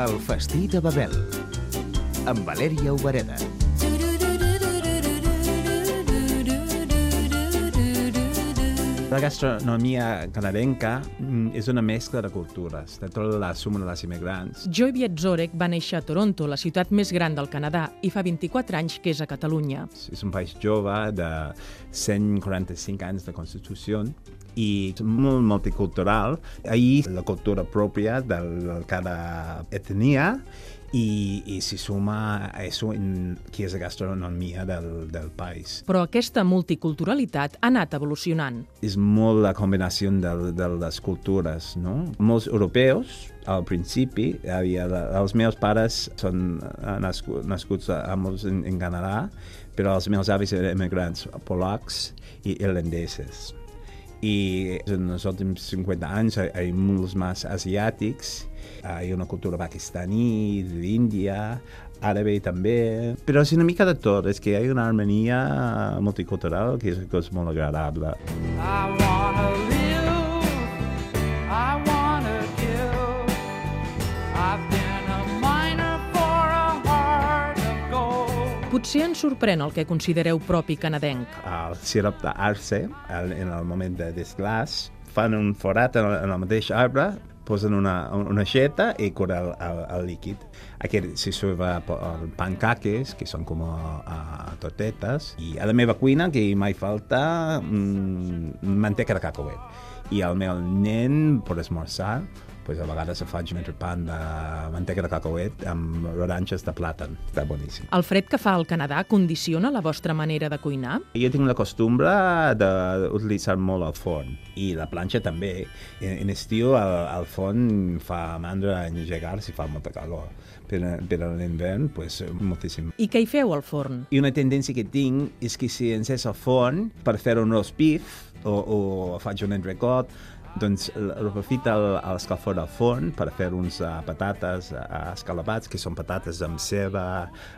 El festí de Babel, amb Valèria Obereda. La gastronomia canadenca és una mescla de cultures, de tota la suma de les immigrants. Joy Vietzorek va néixer a Toronto, la ciutat més gran del Canadà, i fa 24 anys que és a Catalunya. És un país jove de 145 anys de Constitució i molt multicultural. Ahir la cultura pròpia de cada etnia i, i s'hi suma a això en que és la gastronomia del, del país. Però aquesta multiculturalitat ha anat evolucionant. És molt la combinació de, de les cultures, no? Molts europeus, al principi, havia, els meus pares són nascuts, nascuts a, molts en, en Canadà, però els meus avis eren emigrants polacs i irlandeses. I en els últims 50 anys hi ha molts més asiàtics hi ha una cultura pakistaní, d'Índia, àrabe també, però és una mica de tot, és que hi ha una harmonia multicultural que és, que és molt agradable. Potser ens sorprèn el que considereu propi canadenc. El sirop d'arce, en el moment de desglàs, fan un forat en el, en el mateix arbre posen una, una xeta i cura el, el, el líquid. Aquest se serva pancaques, que són com a, a tortetes, i a la meva cuina que mai falta mm, manteca de cacauet. I el meu nen, per esmorzar, pues a vegades se faig un pan de manteca de cacauet amb oranges de plàtan. Està boníssim. El fred que fa al Canadà condiciona la vostra manera de cuinar? Jo tinc la costumbre d'utilitzar molt el forn i la planxa també. En, en estiu el, el forn fa mandra engegar si fa molta calor, però, però en l'hivern pues, moltíssim. I què hi feu al forn? I una tendència que tinc és que si encès el forn per fer un roast beef o, o faig un entrecot, doncs aprofita l'escalfor del forn per fer uns uh, patates uh, escalapats, que són patates amb ceba,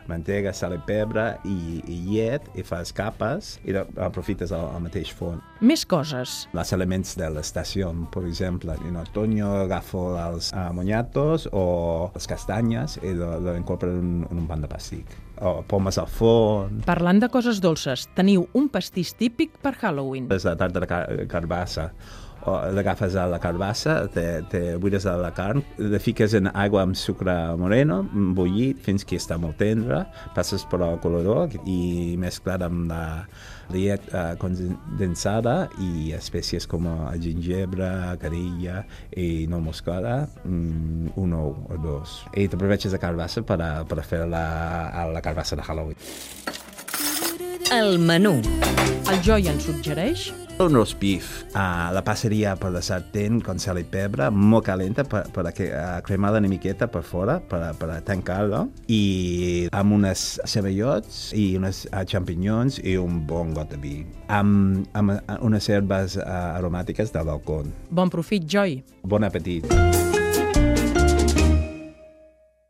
mantega, sal i pebre i, i llet, i fas capes i aprofites el, el mateix forn. Més coses. Els elements de l'estació, per exemple, en otoño agafo els uh, moniatos o les castanyes i l'incorporo en, en un pan de pastic o pomes al forn... Parlant de coses dolces, teniu un pastís típic per Halloween. És la tarta de car carbassa l'agafes a la carbassa, te, te buides a la carn, la fiques en aigua amb sucre moreno, bullit fins que està molt tendre, passes per el colorador i mesclat amb la llet uh, condensada i espècies com el gingebre, carilla i no moscada, mm, un ou o dos. I t'aproveches de carbassa per, a, per a fer la, la carbassa de Halloween. El menú. El Joy ens suggereix un roast beef. Uh, la passaria per la sartén con sal i pebre, molt calenta per, per a, uh, cremar-la una miqueta per fora, per, per a tancar-la, i amb unes ceballots i unes uh, champinyons i un bon got de vi. Amb, amb unes herbes uh, aromàtiques del balcó. Bon profit, Joy. Bon apetit.